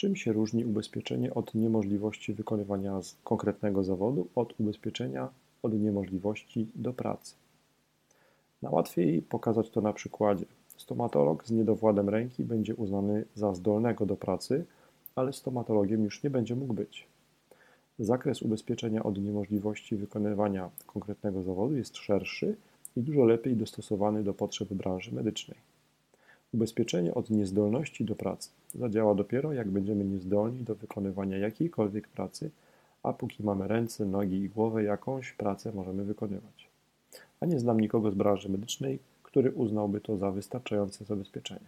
Czym się różni ubezpieczenie od niemożliwości wykonywania konkretnego zawodu od ubezpieczenia od niemożliwości do pracy? Najłatwiej pokazać to na przykładzie. Stomatolog z niedowładem ręki będzie uznany za zdolnego do pracy, ale stomatologiem już nie będzie mógł być. Zakres ubezpieczenia od niemożliwości wykonywania konkretnego zawodu jest szerszy i dużo lepiej dostosowany do potrzeb branży medycznej. Ubezpieczenie od niezdolności do pracy zadziała dopiero, jak będziemy niezdolni do wykonywania jakiejkolwiek pracy, a póki mamy ręce, nogi i głowę, jakąś pracę możemy wykonywać. A nie znam nikogo z branży medycznej, który uznałby to za wystarczające zabezpieczenie.